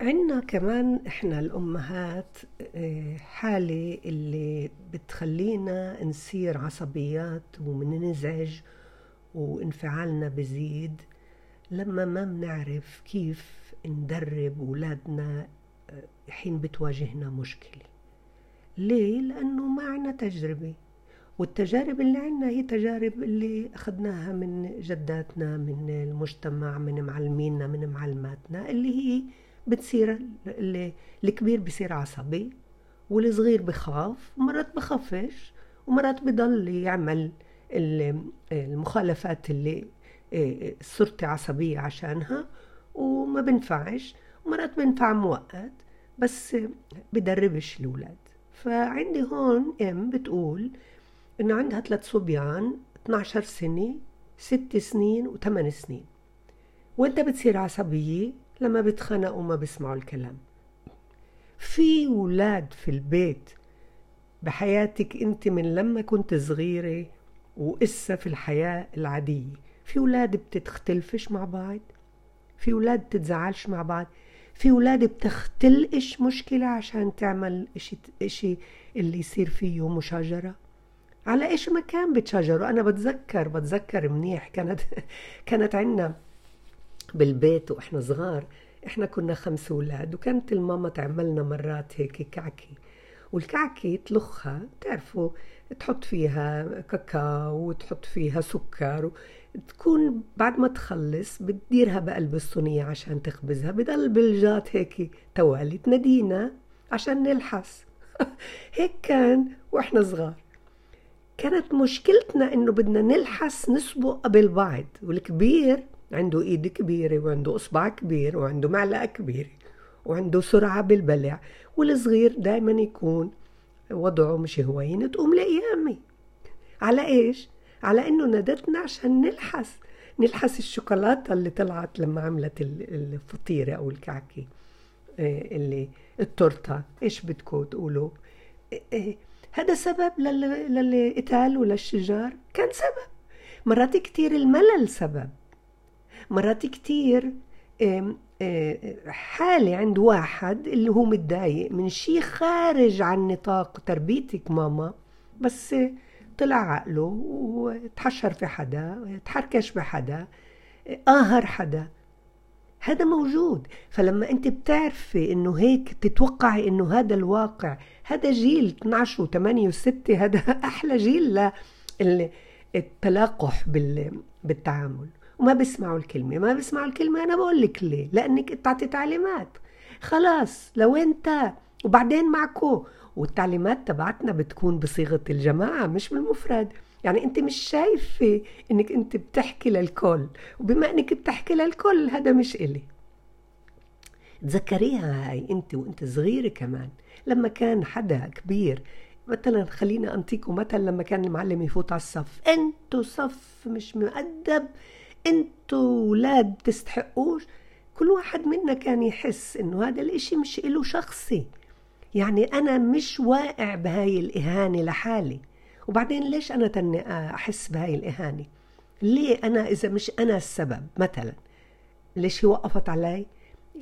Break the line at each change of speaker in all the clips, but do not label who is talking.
عنا كمان إحنا الأمهات آه، حالة اللي بتخلينا نصير عصبيات ومننزعج وانفعالنا بزيد لما ما بنعرف كيف ندرب أولادنا آه، حين بتواجهنا مشكلة ليه؟ لأنه ما عنا تجربة والتجارب اللي عنا هي تجارب اللي أخذناها من جداتنا من المجتمع من معلمينا من معلماتنا اللي هي بتصير الكبير بصير عصبي والصغير بخاف ومرات بخافش ومرات بضل يعمل المخالفات اللي آه، صرتي عصبية عشانها وما بنفعش ومرات بنفع مؤقت بس بدربش الأولاد فعندي هون أم بتقول إنه عندها ثلاث صبيان 12 سنة ست سنين وثمان سنين. وإنت بتصير عصبية لما بتخنقوا وما بيسمعوا الكلام. في ولاد في البيت بحياتك انت من لما كنت صغيرة وإسا في الحياة العادية في ولاد بتختلفش مع بعض؟ في ولاد بتتزعلش مع بعض؟ في ولاد بتختلقش مشكلة عشان تعمل إشي, إشي اللي يصير فيه مشاجرة؟ على إيش مكان بتشاجروا؟ أنا بتذكر بتذكر منيح كانت كانت عندنا بالبيت وإحنا صغار. إحنا كنا خمس أولاد وكانت الماما تعملنا مرات هيك كعكة. والكعكة تلخها تعرفوا تحط فيها كاكاو وتحط فيها سكر تكون بعد ما تخلص بتديرها بقلب الصينية عشان تخبزها. بضل بلجات هيك توالي تنادينا عشان نلحس. هيك كان وإحنا صغار. كانت مشكلتنا إنه بدنا نلحس نسبق قبل بعض والكبير عنده إيد كبيرة وعنده إصبع كبير وعنده معلقة كبيرة وعنده سرعة بالبلع والصغير دايما يكون وضعه مش هوين تقوم لقيامي على إيش؟ على إنه نادتنا عشان نلحس. نلحس الشوكولاتة اللي طلعت لما عملت الفطيرة أو الكعكة إيه، اللي التورتة. إيش بدكم تقولوا؟ إيه، إيه، هذا سبب للقتال وللشجار؟ كان سبب. مرات كتير الملل سبب. مرات كتير حالة عند واحد اللي هو متضايق من شيء خارج عن نطاق تربيتك ماما بس طلع عقله وتحشر في حدا تحركش بحدا قاهر حدا. هذا موجود. فلما أنت بتعرفي إنه هيك تتوقعي إنه هذا الواقع هذا جيل 12 و8 و6 هذا أحلى جيل للتلاقح بالتعامل. وما بيسمعوا الكلمة. ما بيسمعوا الكلمة أنا بقول لك ليه؟ لأنك بتعطي تعليمات. خلاص لو أنت وبعدين معكو والتعليمات تبعتنا بتكون بصيغة الجماعة مش بالمفرد. يعني أنت مش شايفة إنك أنت بتحكي للكل. وبما إنك بتحكي للكل هذا مش إلي. تذكريها هاي أنت وأنت صغيرة كمان. لما كان حدا كبير مثلا خلينا أنطيكم مثلا لما كان المعلم يفوت على الصف. أنتوا صف مش مؤدب. أنتوا ولاد تستحقوش كل واحد منا كان يحس إنه هذا الإشي مش له شخصي. يعني أنا مش واقع بهاي الإهانة لحالي. وبعدين ليش أنا تني أحس بهاي الإهانة؟ ليه أنا إذا مش أنا السبب مثلا؟ ليش هي وقفت علي؟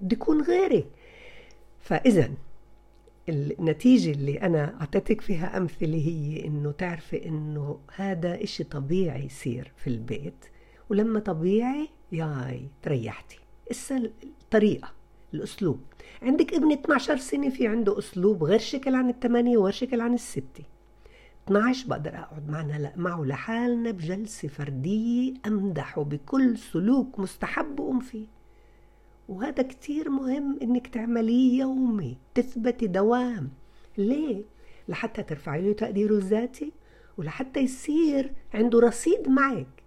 بدي يكون غيري. فاذا النتيجة اللي أنا أعطيتك فيها أمثلة هي إنه تعرفي إنه هذا إشي طبيعي يصير في البيت. ولما طبيعي ياي تريحتي. إسا الطريقة الأسلوب. عندك ابن 12 سنة في عنده أسلوب غير شكل عن الثمانية وغير شكل عن الستة. 12 بقدر أقعد معنا معه لحالنا بجلسة فردية أمدحه بكل سلوك مستحب وأم فيه. وهذا كتير مهم إنك تعمليه يومي تثبتي دوام. ليه؟ لحتى ترفعي له تقديره الذاتي ولحتى يصير عنده رصيد معك.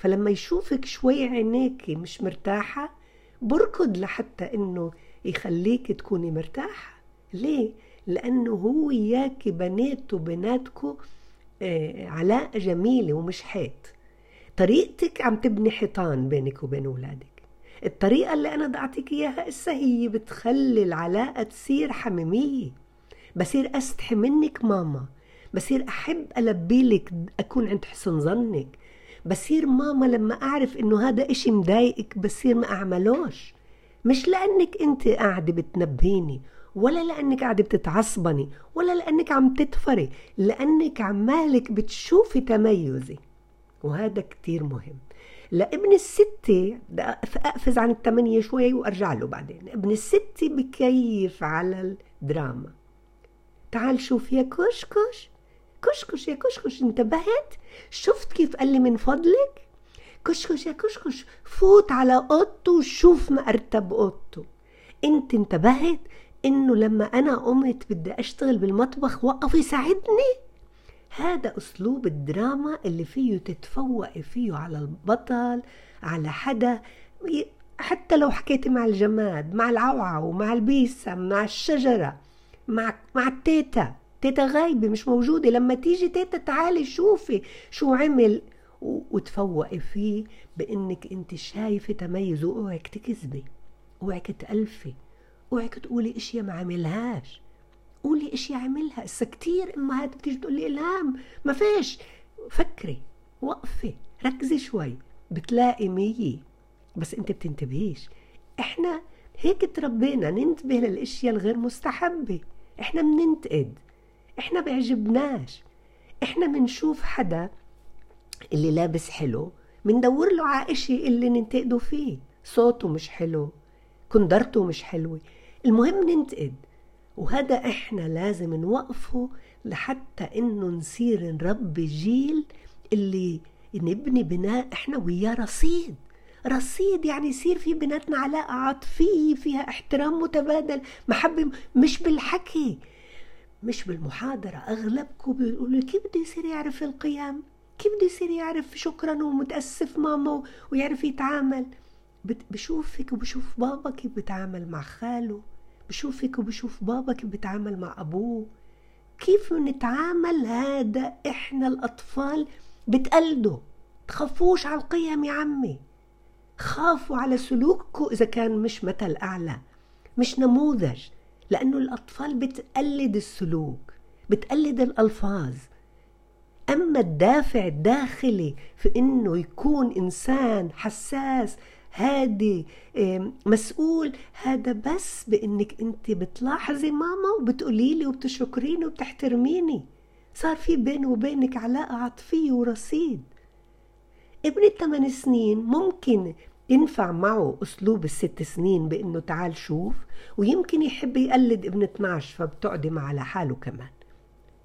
فلما يشوفك شوي عينيك مش مرتاحة بركض لحتى إنه يخليك تكوني مرتاحة. ليه؟ لأنه هو إياك بنيته بناتكو آه علاقة جميلة ومش حيط. طريقتك عم تبني حيطان بينك وبين أولادك. الطريقة اللي أنا ضعتك إياها إسا هي بتخلي العلاقة تصير حميمية. بصير أستحي منك ماما. بصير أحب ألبي لك أكون عند حسن ظنك. بصير ماما لما أعرف إنه هذا إشي مضايقك بصير ما أعملوش. مش لأنك أنت قاعدة بتنبهيني ولا لأنك قاعدة بتتعصبني ولا لأنك عم تتفري لأنك عمالك بتشوفي تميزي. وهذا كتير مهم. لابن الستة أقفز عن الثمانية شوي وأرجع له بعدين. ابن الستة بكيف على الدراما. تعال شوف يا كشكش كشكش يا كشكش انتبهت؟ شفت كيف قال لي من فضلك؟ كشكش يا كشكش فوت على اوضته وشوف ما ارتب اوضته انت انتبهت انه لما أنا قمت بدي اشتغل بالمطبخ وقف يساعدني؟ هذا أسلوب الدراما اللي فيه تتفوقي فيه على البطل على حدا حتى لو حكيتي مع الجماد مع العوعو مع البيسة مع الشجرة مع مع التيتا. تيتا غايبة مش موجودة. لما تيجي تيتا تعالي شوفي شو عمل. وتفوقي فيه بإنك انت شايفة تميز واوعك تكذبي أوعك تألفي أوعك تقولي إشياء ما عملهاش. قولي إشياء عملها. هسه كتير أمهات بتيجي تقول لي إلهام. ما فيش. فكري وقفي ركزي شوي. بتلاقي مية. بس انت بتنتبهيش. إحنا هيك تربينا ننتبه للإشياء الغير مستحبة. إحنا بننتقد. إحنا بيعجبناش إحنا بنشوف حدا اللي لابس حلو بندور له على اشي اللي ننتقده فيه. صوته مش حلو كندرته مش حلوة. المهم ننتقد. وهذا إحنا لازم نوقفه لحتى إنه نصير نربي جيل اللي نبني بناء إحنا وياه رصيد. رصيد يعني يصير في بيناتنا علاقة عاطفية فيها احترام متبادل محبة مش بالحكي. مش بالمحاضرة أغلبكم بيقولوا كيف بده يصير يعرف القيم كيف بده يصير يعرف شكرا ومتأسف ماما ويعرف يتعامل؟ بشوفك وبشوف بابا كيف بتعامل مع خاله بشوفك وبشوف بابا كيف بتعامل مع أبوه. كيف نتعامل هذا إحنا الأطفال بتقلدوا تخافوش على القيم يا عمي. خافوا على سلوككم إذا كان مش مثل أعلى مش نموذج. لأنه الأطفال بتقلد السلوك بتقلد الألفاظ. أما الدافع الداخلي في إنه يكون إنسان حساس هادي مسؤول هذا بس بإنك أنت بتلاحظي ماما وبتقولي لي وبتشكريني وبتحترميني. صار في بيني وبينك علاقة عاطفية ورصيد. ابن الثمان سنين ممكن ينفع معه أسلوب الست سنين بأنه تعال شوف ويمكن يحب يقلد ابن 12 فبتقعدي معه لحاله كمان.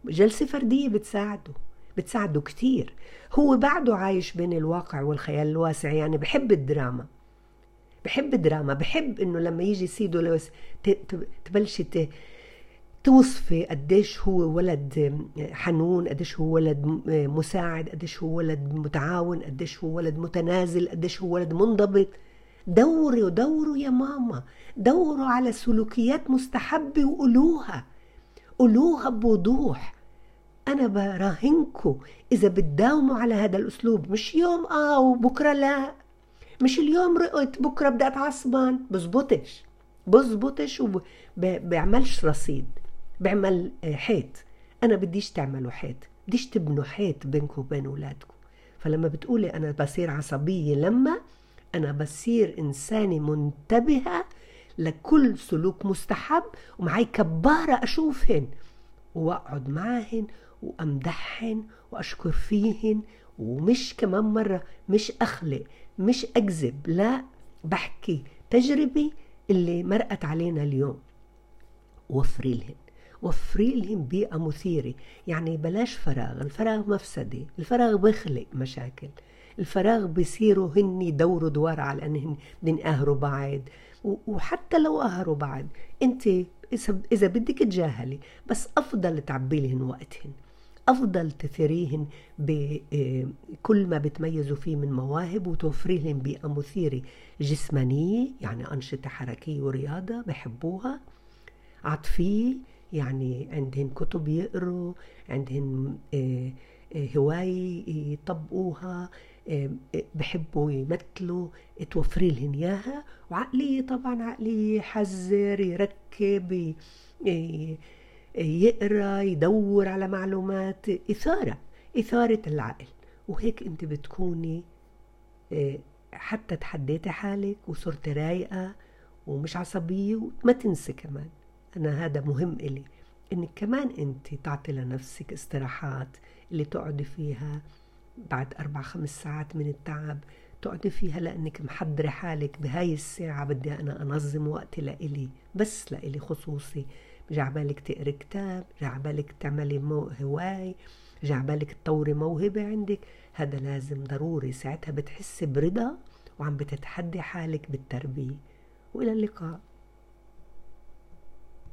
جلسة فردية بتساعده بتساعده كتير. هو بعده عايش بين الواقع والخيال الواسع يعني بحب الدراما. بحب الدراما بحب إنه لما يجي سيدو لويس تبلشي توصفي قديش هو ولد حنون قديش هو ولد مساعد قديش هو ولد متعاون قديش هو ولد متنازل قديش هو ولد منضبط. دوروا دوروا يا ماما. دوروا على سلوكيات مستحبة وقولوها. قولوها بوضوح. أنا براهنكم إذا بتداوموا على هذا الأسلوب. مش يوم آه وبكرة لا. مش اليوم رقت بكرة بدي اتعصبن بزبطش. بزبطش وبعملش رصيد. بعمل آه، حيط. أنا بديش تعملوا حيط بديش تبنوا حيط بينكم وبين أولادكم. فلما بتقولي أنا بصير عصبية لما أنا بصير إنسانة منتبهة لكل سلوك مستحب ومعي كبارة أشوفهن وأقعد معهن وأمدحهن وأشكر فيهن ومش كمان مرة مش أخلق مش أكذب لا بحكي تجربة اللي مرقت علينا اليوم. وفري لهم وفري لهم بيئة مثيرة. يعني بلاش فراغ الفراغ مفسدة الفراغ بيخلق مشاكل الفراغ بيصيروا هن يدوروا دوار على انهن بدهم يقهروا بعض وحتى لو قهروا بعض أنت إذا بدك تجاهلي بس أفضل تعبي لهن وقتهن. أفضل تثريهن بكل ما بتميزوا فيه من مواهب وتوفري لهم بيئة مثيرة. جسمانية يعني أنشطة حركية ورياضة بحبوها عاطفية يعني عندهن كتب يقروا عندهن آه، آه، هواية يطبقوها آه، بحبوا يمثلوا توفري لهم إياها. وعقلية طبعا عقلية يحذر يركب يقرأ يدور على معلومات إثارة إثارة العقل. وهيك أنت بتكوني حتى تحديتي حالك وصرتي رايقة ومش عصبية وما تنسي كمان. أنا هذا مهم إلي. إنك كمان أنت تعطي لنفسك استراحات اللي تقعدي فيها بعد أربع خمس ساعات من التعب تقعدي فيها لأنك محضرة حالك بهاي الساعة بدي أنا أنظم وقتي لإلي بس لإلي خصوصي. جعبالك تقري كتاب جعبالك تعملي هواي جعبالك تطوري موهبة عندك. هذا لازم ضروري. ساعتها بتحسي برضا وعم بتتحدي حالك بالتربية. وإلى اللقاء.